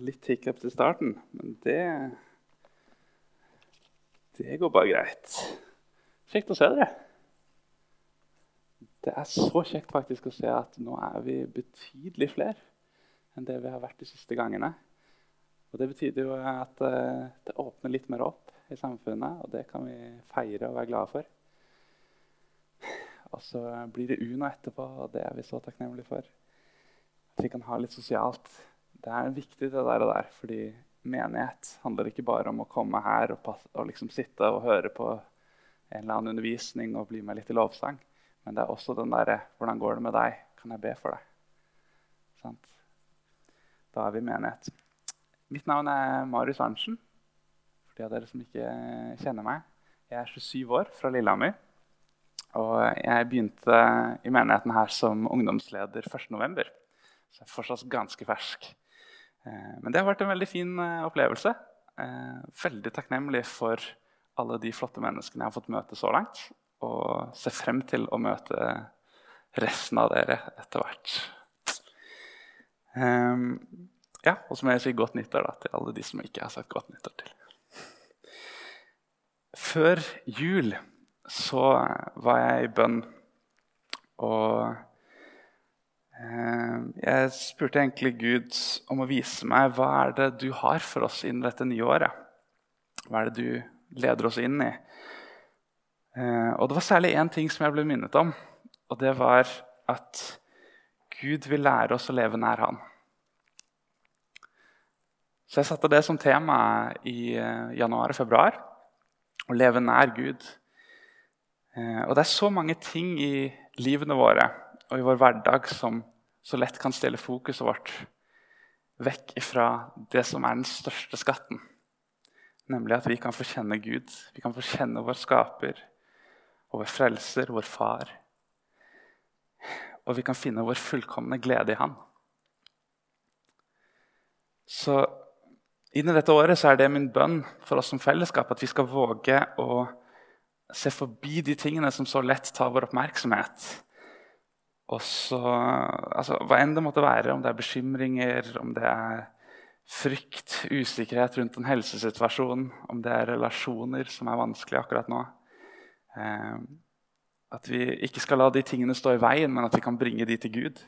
Litt hiccup til starten, men det Det går bare greit. Kjekt å se dere. Det er så kjekt faktisk å se at nå er vi betydelig flere enn det vi har vært de siste gangene. Og Det betyr jo at uh, det åpner litt mer opp i samfunnet, og det kan vi feire og være glade for. Og så blir det Una etterpå, og det er vi så takknemlige for. At vi kan ha litt sosialt det er viktig, det der, og der. Fordi menighet handler ikke bare om å komme her og, passe, og liksom sitte og høre på en eller annen undervisning og bli med litt i lovsang. Men det er også den derre Hvordan går det med deg? Kan jeg be for deg? Sant? Da er vi menighet. Mitt navn er Marius Arntzen. For de av dere som ikke kjenner meg. Jeg er 27 år fra Lillehammer. Og jeg begynte i menigheten her som ungdomsleder 1.11. Så jeg er fortsatt ganske fersk. Eh, men det har vært en veldig fin eh, opplevelse. Eh, veldig takknemlig for alle de flotte menneskene jeg har fått møte så langt. Og ser frem til å møte resten av dere etter hvert. Um, ja, og så må jeg si godt nyttår da, til alle de som ikke har sagt godt nyttår til. Før jul så var jeg i bønn og jeg spurte egentlig Gud om å vise meg hva er det du har for oss innen dette nye året. Hva er det du leder oss inn i? Eh, og Det var særlig én ting som jeg ble minnet om. Og det var at Gud vil lære oss å leve nær Han. Så jeg satte det som tema i eh, januar og februar. Å leve nær Gud. Og det er så mange ting i livene våre og i vår hverdag som så lett kan stille fokuset vårt vekk ifra det som er den største skatten. Nemlig at vi kan få kjenne Gud, vi kan få kjenne vår skaper og vår frelser, vår far. Og vi kan finne vår fullkomne glede i Han. Så inn i dette året så er det min bønn for oss som fellesskap at vi skal våge å se forbi de tingene som så lett tar vår oppmerksomhet og så, altså, Hva enn det måtte være, om det er bekymringer, om det er frykt, usikkerhet rundt en helsesituasjon, om det er relasjoner som er vanskelig akkurat nå eh, At vi ikke skal la de tingene stå i veien, men at vi kan bringe de til Gud.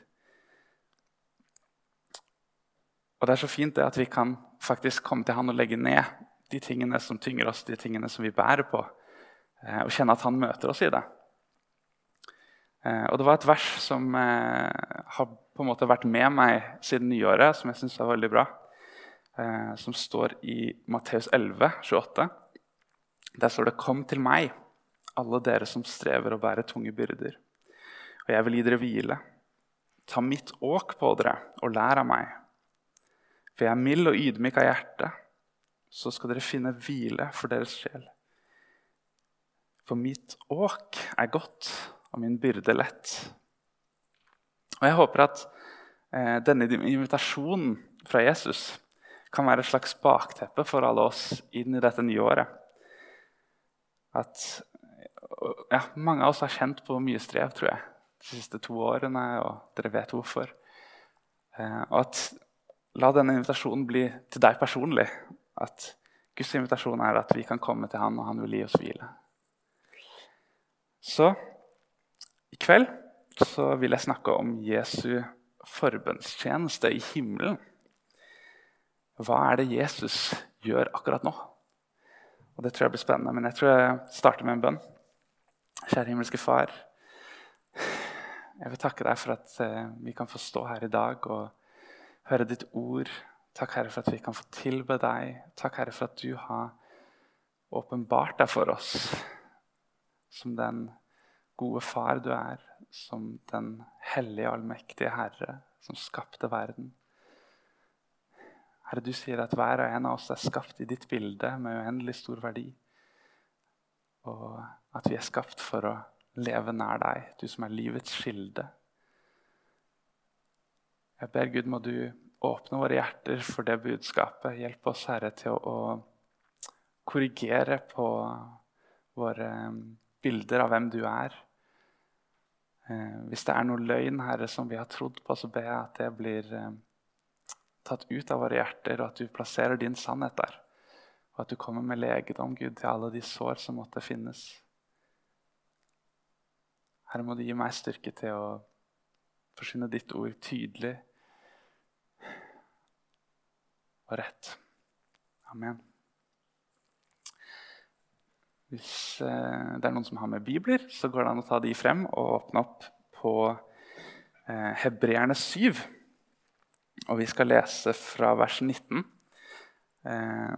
Og det er så fint det at vi kan faktisk komme til Han og legge ned de tingene som tynger oss, de tingene som vi bærer på, eh, og kjenne at Han møter oss i det. Eh, og Det var et vers som eh, har på en måte vært med meg siden nyåret, som jeg syns er veldig bra. Eh, som står i Matteus 11, 28. Der står det:" Kom til meg, alle dere som strever og bærer tunge byrder, og jeg vil gi dere hvile. Ta mitt åk på dere og lær av meg, for jeg er mild og ydmyk av hjerte. Så skal dere finne hvile for deres sjel. For mitt åk er godt, og min byrde lett. Og Jeg håper at eh, denne invitasjonen fra Jesus kan være et slags bakteppe for alle oss inn i dette nye året. At ja, Mange av oss har kjent på mye strev tror jeg, de siste to årene, og dere vet hvorfor. Eh, og at La denne invitasjonen bli til deg personlig. At Guds invitasjon er at vi kan komme til Han, og Han vil gi oss hvile. Så i kveld vil jeg snakke om Jesu forbønnstjeneste i himmelen. Hva er det Jesus gjør akkurat nå? Og Det tror jeg blir spennende, men jeg tror jeg starter med en bønn. Kjære himmelske Far. Jeg vil takke deg for at eh, vi kan få stå her i dag og høre ditt ord. Takk, Herre, for at vi kan få tilbe deg. Takk, Herre, for at du har åpenbart deg for oss som den gode far du er, som den hellige, allmektige Herre som skapte verden. Herre, du sier at hver og en av oss er skapt i ditt bilde med uendelig stor verdi. Og at vi er skapt for å leve nær deg, du som er livets kilde. Jeg ber Gud, må du åpne våre hjerter for det budskapet. Hjelp oss, Herre, til å, korrigere på våre bilder av hvem du er. Eh, hvis det er noe løgn Herre, som vi har trodd på, så ber jeg at det blir, eh, tatt ut av våre hjerter, og at du plasserer din sannhet der. Og at du kommer med legedom Gud, til alle de sår som måtte finnes. Herre, må du gi meg styrke til å forsyne ditt ord tydelig og rett. Amen. Hvis eh, det er noen som har med bibler, så går det an å ta de frem og åpne opp på eh, Hebreerne 7. Og vi skal lese fra vers 19. Eh,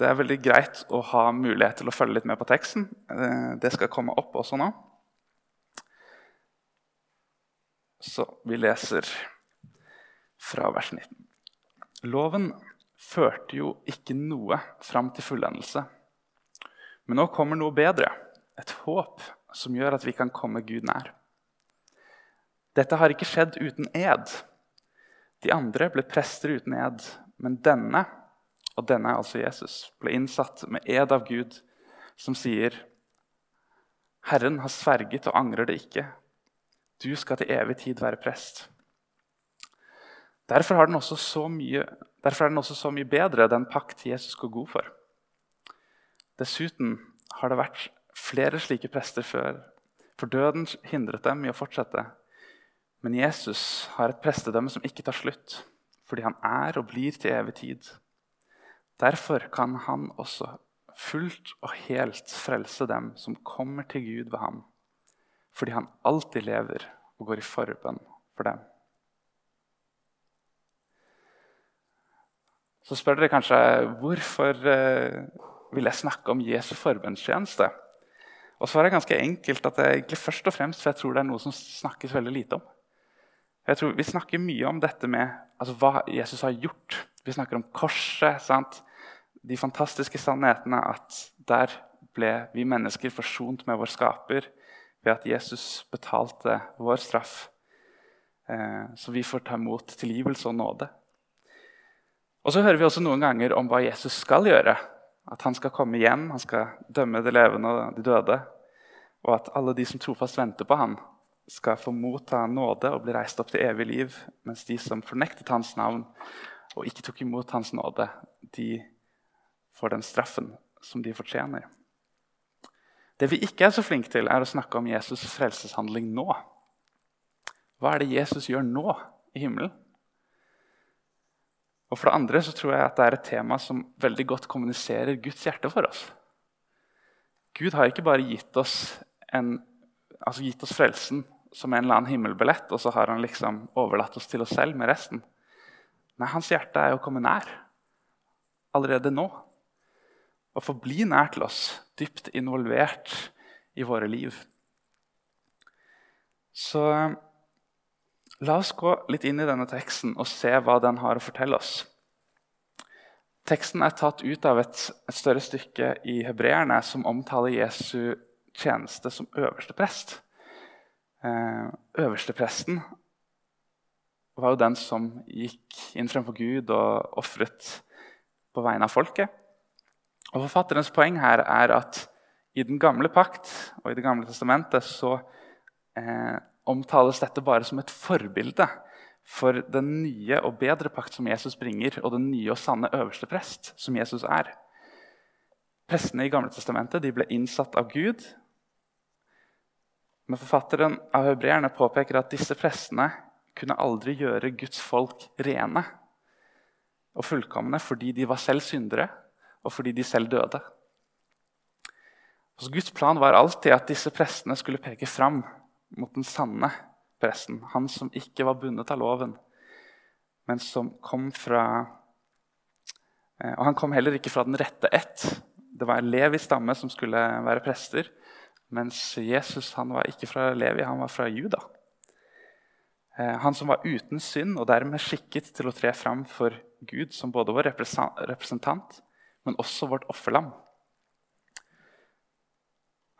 det er veldig greit å ha mulighet til å følge litt med på teksten. Eh, det skal komme opp også nå. Så vi leser fra vers 19. Loven førte jo ikke noe fram til fullendelse. Men nå kommer noe bedre, et håp som gjør at vi kan komme Gud nær. Dette har ikke skjedd uten ed. De andre ble prester uten ed, men denne, og denne er altså Jesus, ble innsatt med ed av Gud, som sier Herren har sverget og angrer det ikke. Du skal til evig tid være prest. Derfor, den mye, derfor er den også så mye bedre, den pakt Jesus går god for. Dessuten har det vært flere slike prester før, for døden hindret dem i å fortsette. Men Jesus har et prestedømme som ikke tar slutt, fordi han er og blir til evig tid. Derfor kan han også fullt og helt frelse dem som kommer til Gud ved ham, fordi han alltid lever og går i forbønn for dem. Så spør dere kanskje hvorfor eh, vil jeg snakke om Jesu forbønnstjeneste. Og svaret er ganske enkelt at det er egentlig først og fremst for jeg tror det er noe som snakkes veldig lite om. Jeg tror Vi snakker mye om dette med altså, hva Jesus har gjort. Vi snakker om korset. Sant? De fantastiske sannhetene at der ble vi mennesker forsont med vår skaper ved at Jesus betalte vår straff. Eh, så vi får ta imot tilgivelse og nåde. Og så hører vi også noen ganger om hva Jesus skal gjøre at han skal komme igjen, han skal dømme de levende og de døde. Og at alle de som trofast venter på han, skal få motta nåde og bli reist opp til evig liv. Mens de som fornektet hans navn og ikke tok imot hans nåde, de får den straffen som de fortjener. Det vi ikke er så flinke til, er å snakke om Jesus' frelseshandling nå. Hva er det Jesus gjør nå i himmelen? Og for det andre så tror jeg at det er et tema som veldig godt kommuniserer Guds hjerte for oss. Gud har ikke bare gitt oss, en, altså gitt oss frelsen som en eller annen himmelbillett, og så har han liksom overlatt oss til oss selv med resten. Nei, hans hjerte er å komme nær. Allerede nå. Å få bli nær til oss, dypt involvert i våre liv. Så La oss gå litt inn i denne teksten og se hva den har å fortelle oss. Teksten er tatt ut av et, et større stykke i hebreerne som omtaler Jesu tjeneste som øverste prest. Eh, øverstepresten var jo den som gikk inn fremfor Gud og ofret på vegne av folket. Og Forfatterens poeng her er at i den gamle pakt og i Det gamle testamentet så eh, omtales dette bare som et forbilde for den nye og bedre pakt som Jesus bringer, og den nye og sanne øverste prest som Jesus er. Prestene i Gamle Testamentet ble innsatt av Gud. Men forfatteren av hebreerne påpeker at disse prestene kunne aldri gjøre Guds folk rene og fullkomne fordi de var selv syndere, og fordi de selv døde. Så Guds plan var alltid at disse prestene skulle peke fram mot den sanne presten. Han som ikke var bundet av loven, men som kom fra eh, Og han kom heller ikke fra den rette ett. Det var Levi stamme som skulle være prester. Mens Jesus han var ikke fra Levi, han var fra Juda. Eh, han som var uten synd og dermed skikket til å tre fram for Gud som både vår representant, men også vårt offerlam.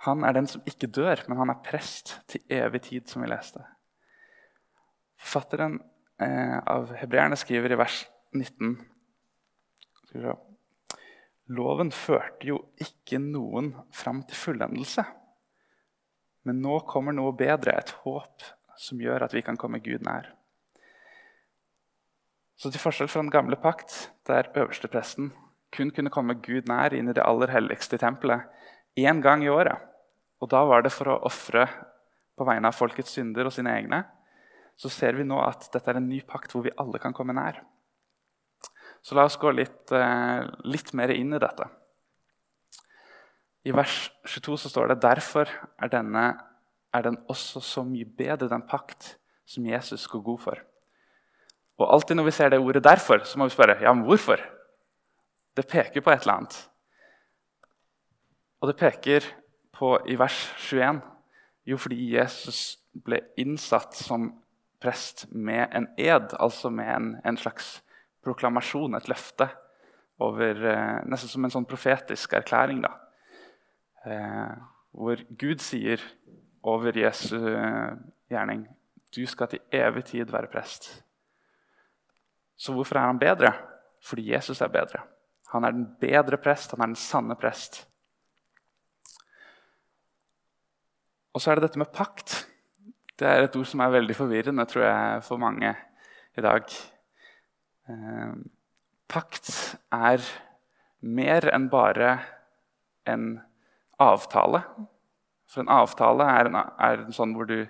Han er den som ikke dør, men han er prest til evig tid, som vi leste. Forfatteren eh, av hebreerne skriver i vers 19 Loven førte jo ikke noen fram til fullendelse. Men nå kommer noe bedre, et håp som gjør at vi kan komme Gud nær. Så til forskjell fra den gamle pakt, der øverstepresten kun kunne komme Gud nær inn i det aller helligste tempelet én gang i året, og da var det for å ofre på vegne av folkets synder og sine egne, så ser vi nå at dette er en ny pakt hvor vi alle kan komme nær. Så la oss gå litt, eh, litt mer inn i dette. I vers 22 så står det derfor er, denne, er den også så mye bedre, den pakt som Jesus går god for. Og alltid når vi ser det ordet 'derfor', så må vi spørre ja, men hvorfor. Det peker på et eller annet. Og det peker på i vers 21 jo fordi Jesus ble innsatt som prest med en ed, altså med en, en slags proklamasjon, et løfte, over, eh, nesten som en sånn profetisk erklæring. da. Eh, hvor Gud sier over Jesu eh, gjerning du skal til evig tid være prest. Så hvorfor er han bedre? Fordi Jesus er bedre. Han er den bedre prest, han er den sanne prest. Og så er det dette med pakt. Det er et ord som er veldig forvirrende tror jeg, for mange i dag. Eh, pakt er mer enn bare en avtale. For en avtale er, en, er en sånn hvor du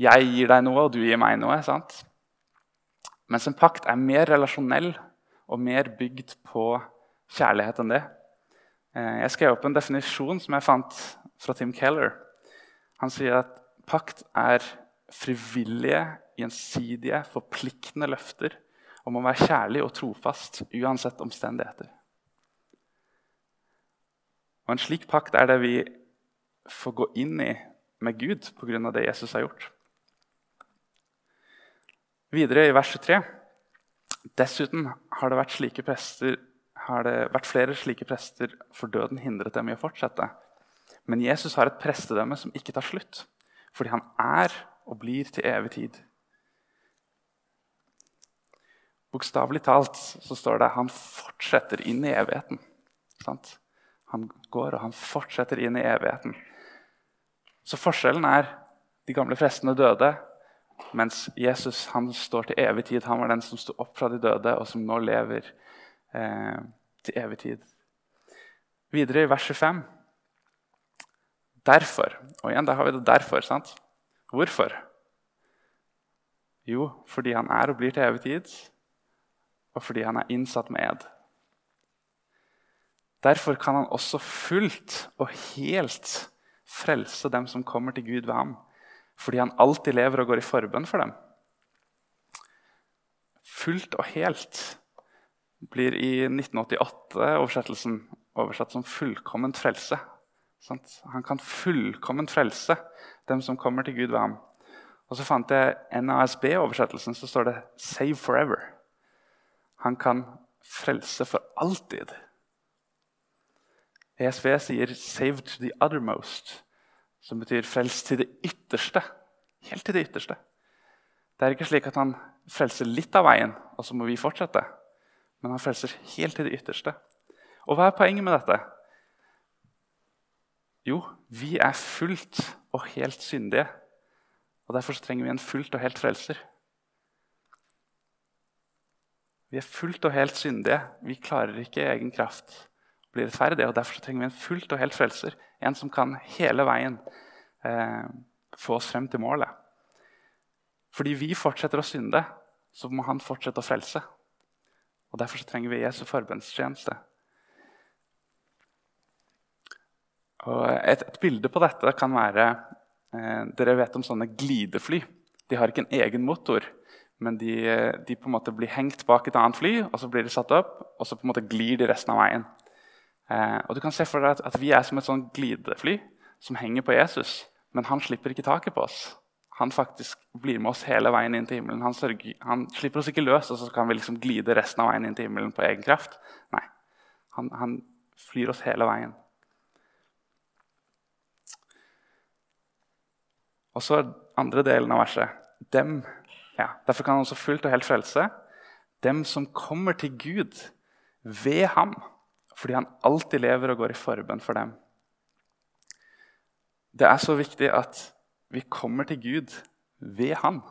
Jeg gir deg noe, og du gir meg noe. sant? Mens en pakt er mer relasjonell og mer bygd på kjærlighet enn det. Eh, jeg skrev opp en definisjon som jeg fant fra Tim Keller. Han sier at pakt er frivillige, gjensidige, forpliktende løfter om å være kjærlig og trofast uansett omstendigheter. Og En slik pakt er det vi får gå inn i med Gud pga. det Jesus har gjort. Videre i vers 23. Dessuten har det, vært prester, har det vært flere slike prester, for døden hindret dem i å fortsette. Men Jesus har et prestedømme som ikke tar slutt, fordi han er og blir til evig tid. Bokstavelig talt så står det at han fortsetter inn i evigheten. Sant? Han går, og han fortsetter inn i evigheten. Så forskjellen er de gamle prestene døde, mens Jesus han står til evig tid. Han var den som sto opp fra de døde, og som nå lever eh, til evig tid. Videre i vers 25. Derfor. Og igjen, der har vi det 'derfor'. sant? Hvorfor? Jo, fordi han er og blir til evig tid, og fordi han er innsatt med ed. Derfor kan han også fullt og helt frelse dem som kommer til Gud ved ham, fordi han alltid lever og går i forbønn for dem. Fullt og helt blir i 1988-oversettelsen oversatt som 'fullkomment frelse'. Han kan fullkomment frelse dem som kommer til Gud ved ham. Og så fant jeg NASB-oversettelsen, så står det 'save forever'. Han kan frelse for alltid. ESV sier 'save to the uttermost', som betyr 'frels til det ytterste'. Helt til det ytterste. Det er ikke slik at han frelser litt av veien, og så må vi fortsette. Men han frelser helt til det ytterste. Og hva er poenget med dette? Jo, vi er fullt og helt syndige. Og Derfor trenger vi en fullt og helt frelser. Vi er fullt og helt syndige. Vi klarer ikke egen kraft å bli rettferdige. og Derfor trenger vi en fullt og helt frelser. En som kan hele veien eh, få oss frem til målet. Fordi vi fortsetter å synde, så må han fortsette å frelse. Og Derfor trenger vi Jesu forbønnstjeneste. Et, et, bilde på dette kan være eh, Dere vet om sånne glidefly. De har ikke en egen motor, men de, de, på en måte blir hengt bak et annet fly, og så blir de satt opp, og så på en måte glir de resten av veien. Eh, og du kan se for deg at, at, Vi er som et sånn glidefly som henger på Jesus, men han slipper ikke taket på oss. Han faktisk blir med oss hele veien inn til himmelen. Han, sørger, han slipper oss ikke løs, og så kan vi liksom glide resten av veien inn til himmelen på egen kraft. Nei, han, han flyr oss hele veien. Og så andre delen av verset. Dem, ja, derfor kan han også fullt og helt frelse dem som kommer til Gud ved ham, fordi han alltid lever og går i forbønn for dem. Det er så viktig at vi kommer til Gud ved ham.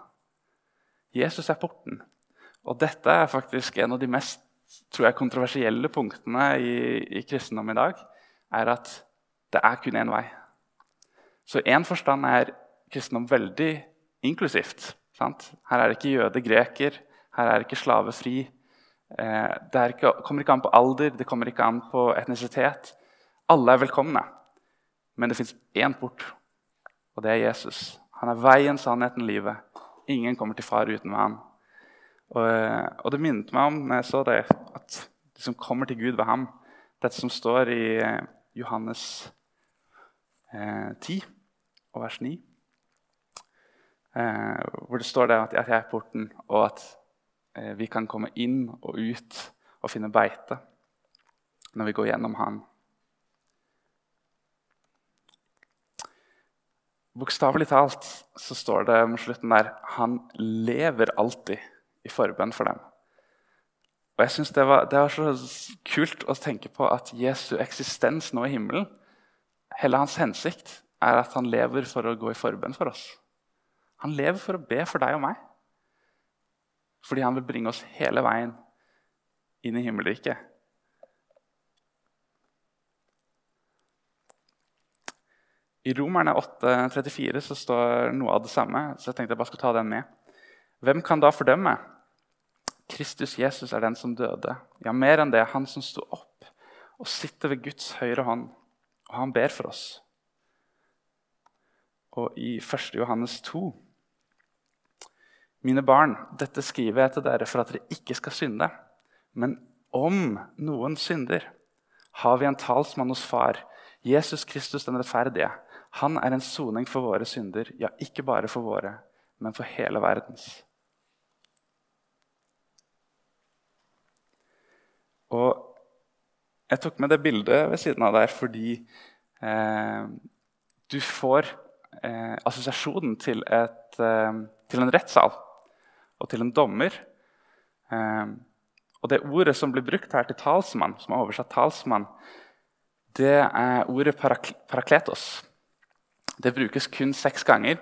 Jesus er porten. Og dette er faktisk en av de mest tror jeg, kontroversielle punktene i, i kristendom i dag. er at det er kun én vei. Så én forstand er kristendom veldig inklusivt. Sant? Her er det ikke jøde, greker, her er det ikke slavefri. Eh, det ikke, kommer ikke an på alder, det kommer ikke an på etnisitet. Alle er velkomne. Men det fins én port, og det er Jesus. Han er veien, sannheten, livet. Ingen kommer til far uten ham. Og, og, det minnet meg om når jeg så det, at de som kommer til Gud ved ham Dette som står i eh, Johannes eh, 10 og vers 9. Eh, hvor det står at, jeg er porten, og at eh, vi kan komme inn og ut og finne beite når vi går gjennom Han. Bokstavelig talt så står det mot slutten der Han lever alltid i forbønn for dem. Og jeg synes det var, det var, så kult å tenke på at Jesu eksistens nå i himmelen Hele hans hensikt er at han lever for å gå i forbønn for oss. Han lever for å be for deg og meg. Fordi han vil bringe oss hele veien inn i himmelriket. I Romerne 8,34 så står noe av det samme, så jeg tenkte jeg bare skulle ta den med. Hvem kan da fordømme? Kristus Jesus er den som døde. Ja, mer enn det, han som sto opp og sitter ved Guds høyre hånd. Og han ber for oss. Og i 1. Johannes 2.: Mine barn, dette skriver jeg til dere for at dere ikke skal synde. Men om noen synder, har vi en talsmann hos Far, Jesus Kristus den rettferdige. Han er en soning for våre synder, ja, ikke bare for våre, men for hele verdens. Og jeg tok med det bildet ved siden av der fordi eh, du får eh, assosiasjonen til, eh, til, en rettssal og til en dommer. Eh, og det ordet som blir brukt her til talsmann, som er oversatt talsmann, det er ordet parak parakletos. Det brukes kun seks ganger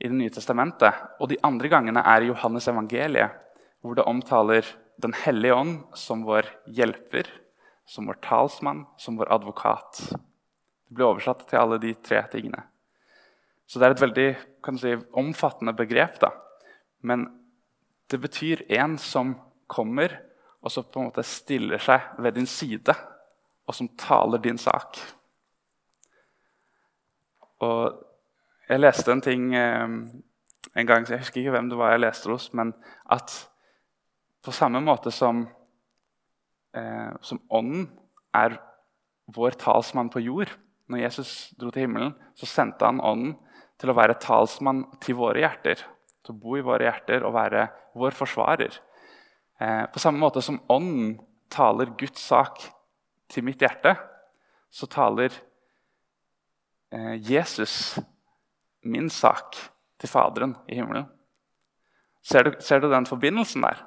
i Det nye testamentet. Og de andre gangene er i Johannes evangeliet, hvor det omtaler den hellige ånd som vår hjelper, som vår talsmann, som vår advokat. Det blir oversatt til alle de tre tingene. Så det er et veldig si, omfattende begrep. da. Men det betyr en som kommer og som på en måte stiller seg ved din side, og som taler din sak. Og jeg leste en ting eh, en gang, jeg husker ikke hvem det var jeg leste hos, men at på samme måte som, eh, som Ånden er vår talsmann på jord Når Jesus dro til himmelen, så sendte han Ånden til å være talsmann til våre hjerter. Til å bo i våre hjerter og være vår forsvarer. Eh, på samme måte som Ånden taler Guds sak til mitt hjerte, så taler eh, Jesus min sak til Faderen i himmelen. Ser du, ser du den forbindelsen der?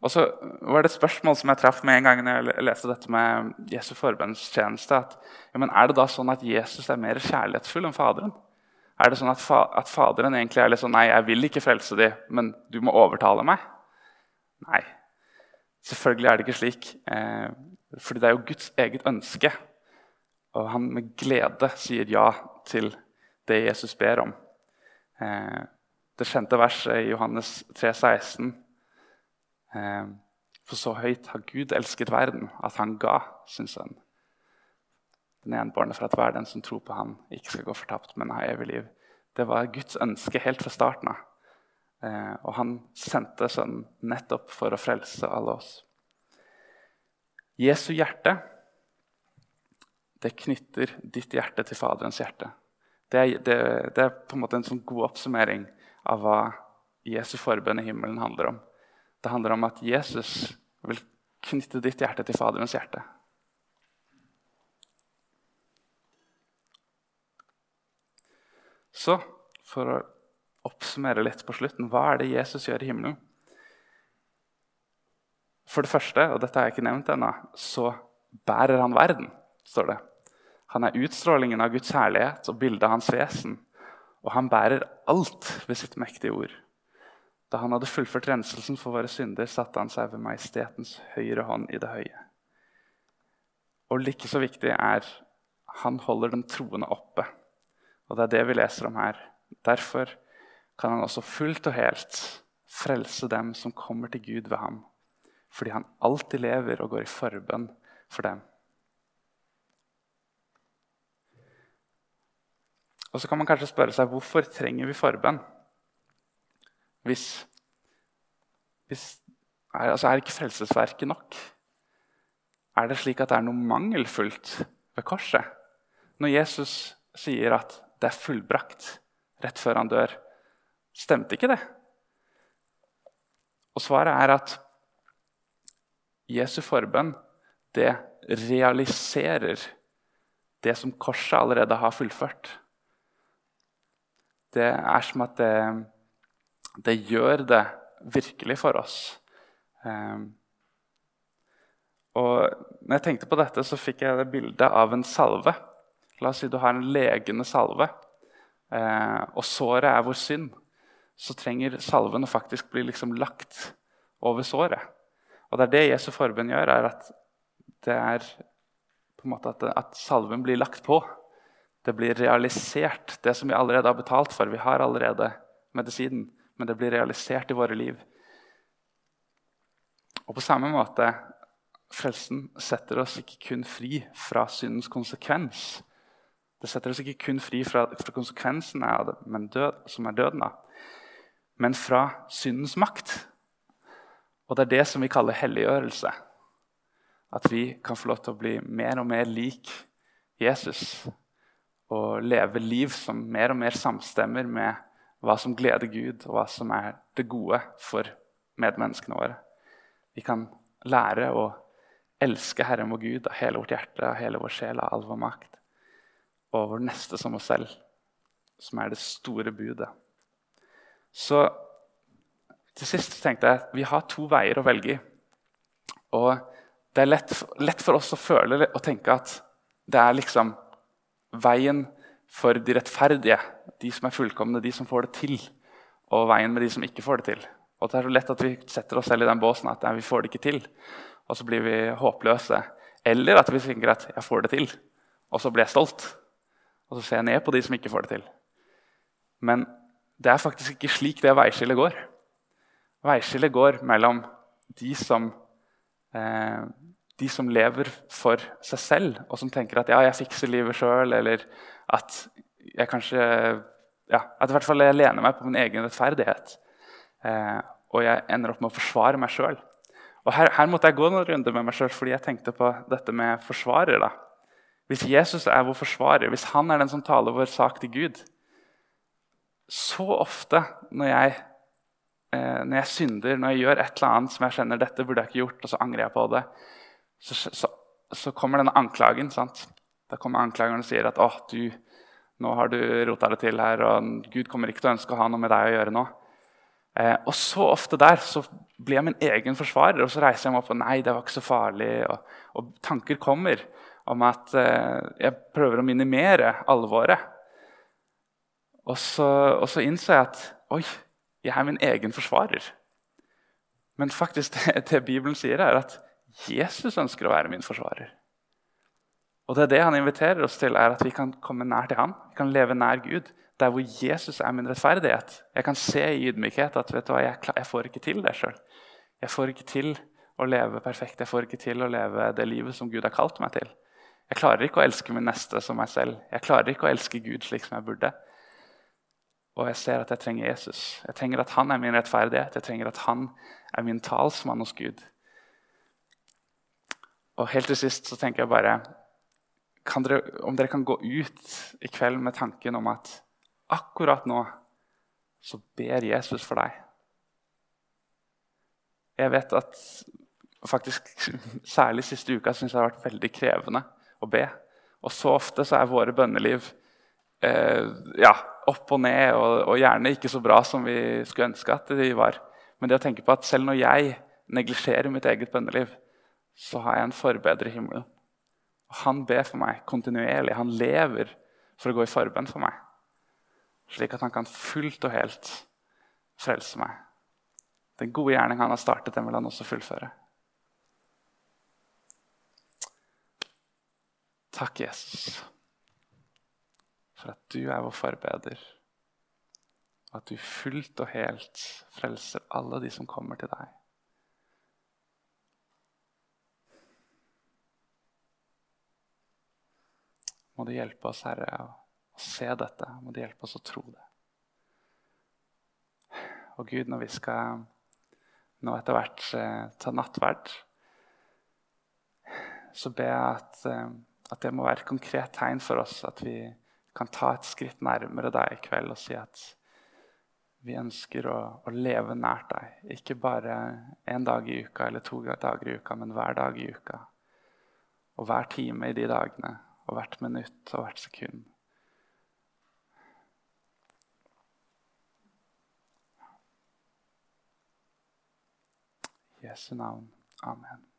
Og så var det et spørsmål som jeg traff med en gang når jeg leste dette med Jesu forbønnstjeneste. at ja, Er det da sånn at Jesus er mer kjærlighetsfull enn Faderen? Er det sånn at, fa at Faderen egentlig er litt sånn Nei, jeg vil ikke frelse dem, men du må overtale meg? Nei. Selvfølgelig er det ikke slik. Eh, fordi det er jo Guds eget ønske. Og han med glede sier ja til det Jesus ber om. Eh, det kjente verset i Johannes 3, 16 Ehm, for så høyt har Gud elsket verden, at han ga sin sønn. Den enbårne for at hver den som tror på ham, ikke skal gå fortapt, men ha evig liv. Det var Guds ønske helt fra starten av. Ehm, og han sendte sønnen nettopp for å frelse alle oss. Jesu hjerte det knytter ditt hjerte til Faderens hjerte. Det er, det, det er på en måte en sånn god oppsummering av hva Jesu forbønn i himmelen handler om. Det handler om at Jesus vil knytte ditt hjerte til Faderens hjerte. Så for å oppsummere litt på slutten hva er det Jesus gjør i himmelen? For det første, og dette har jeg ikke nevnt ennå, så bærer han verden. står det. Han er utstrålingen av Guds herlighet og bildet av hans vesen. Og han bærer alt ved sitt mektige ord. Da han hadde fullført renselsen for våre synder, satte han seg ved majestetens høyre hånd i det høye. Og like så viktig er han holder den troende oppe. Og det er det vi leser om her. Derfor kan han også fullt og helt frelse dem som kommer til Gud ved ham, fordi han alltid lever og går i forbønn for dem. Og så kan man kanskje spørre seg hvorfor trenger vi forbønn? Hvis, hvis er, altså er ikke frelsesverket nok? Er det slik at det er noe mangelfullt ved korset? Når Jesus sier at det er fullbrakt rett før han dør, stemte ikke det? Og svaret er at Jesu forbønn det realiserer det som korset allerede har fullført. Det er som at det, det gjør det virkelig for oss. Um, og når jeg tenkte på dette, så fikk jeg det bildet av en salve. La oss si du har en legende salve, eh, og såret er vår synd. Så trenger salven å faktisk bli liksom lagt over såret. Og det er det Jesu forbønn gjør, er at det er på en måte at, at salven blir lagt på. Det blir realisert, det som vi allerede har betalt for. Vi har allerede medisinen, men det blir realisert i våre liv. Og på samme måte Frelsen setter oss ikke kun fri fra syndens konsekvens. Det setter oss ikke kun fri fra, fra konsekvensene av det, men død, som er døden, da. men fra syndens makt. Og det er det som vi kaller helliggjørelse. At vi kan få lov til å bli mer og mer lik Jesus og leve liv som mer og mer samstemmer med hva som gleder Gud, og hva som er det gode for medmenneskene våre. Vi kan lære å elske Herren vår Gud av hele vårt hjerte, av hele vår sjel, av all vår makt. Og vår neste som oss selv, som er det store budet. Så til sist tenkte jeg at vi har to veier å velge i. Og det er lett, lett for oss å føle og tenke at det er liksom veien for de rettferdige, de som er fullkomne, de som får det til, og veien med de som ikke får det til. Og Det er så lett at vi setter oss selv i den båsen at nei, vi får det ikke til. Og så blir vi håpløse. Eller at vi tenker at 'jeg får det til', og så blir jeg stolt. Og så ser jeg ned på de som ikke får det til. Men det er faktisk ikke slik det veiskillet går. Veiskillet går mellom de som eh, de som lever for seg selv, og som tenker at ja, jeg fikser livet sjøl, eller at jeg kanskje ja, at i hvert fall jeg lener meg på min egen rettferdighet. Eh, og jeg ender opp med å forsvare meg sjøl. Her, her, måtte jeg gå noen runder med meg sjøl fordi jeg tenkte på dette med forsvarer. da. Hvis Jesus er vår forsvarer, hvis han er den som taler vår sak til Gud Så ofte når jeg, eh, når jeg synder, når jeg gjør et eller annet som jeg kjenner dette burde jeg ikke gjort, og så angrer jeg på det, så, så, så kommer denne anklagen. sant? Da kommer anklageren og sier at oh, du, nå har du rota det til her, og Gud kommer ikke til å ønske å ha noe med deg å gjøre nå. Eh, og så ofte der så blir jeg min egen forsvarer, og så reiser jeg meg opp og nei, det var ikke så farlig. Og, og tanker kommer om at eh, jeg prøver å minimere alvoret. Og så, og så innser jeg at oi, jeg er min egen forsvarer. Men faktisk det, det Bibelen sier, er at Jesus ønsker å være min forsvarer. Og det er det han inviterer oss til, er at vi kan komme nær til ham. Vi kan leve nær Gud. Der hvor Jesus er min rettferdighet. Jeg kan se i ydmykhet at vet du hva, jeg, jeg får ikke til det sjøl. Jeg får ikke til å leve perfekt. Jeg får ikke til å leve det livet som Gud har kalt meg til. Jeg klarer ikke å elske min neste som meg selv. Jeg klarer ikke å elske Gud slik som jeg burde. Og jeg ser at jeg trenger Jesus. Jeg trenger at han er min rettferdighet. Jeg trenger at han er min talsmann hos Gud. Og helt til sist så tenker jeg bare dere, Om dere kan gå ut i kveld med tanken om at akkurat nå så ber Jesus for deg. Jeg vet at faktisk særlig siste uka syns jeg det har vært veldig krevende å be. Og så ofte så er våre bønneliv eh, ja, opp og ned, og, og, gjerne ikke så bra som vi skulle ønske at de var. Men det å tenke på at selv når jeg neglisjerer mitt eget bønneliv, så har jeg en forbeder i himmelen. Han ber for meg kontinuerlig. Han lever for å gå i forbønn for meg. slik at han kan fullt og helt frelse meg. Den gode gjerning han har startet, den vil han også fullføre. Takk, Jesus, for at du er vår forbeder, og at du fullt og helt frelser alle de som kommer til deg. Må du hjelpe oss, Herre, å se dette. Må du hjelpe oss å tro det. Og Gud, når vi skal nå etter hvert eh, ta nattverd, så ber jeg at, eh, at, det må være et konkret tegn for oss. At vi kan ta et skritt nærmere deg i kveld og si at vi ønsker å, å leve nært deg. Ikke bare én dag i uka eller to dager i uka, men hver dag i uka. Og hver time i de dagene og hvert minutt og hvert sekund. Jesu navn. Amen.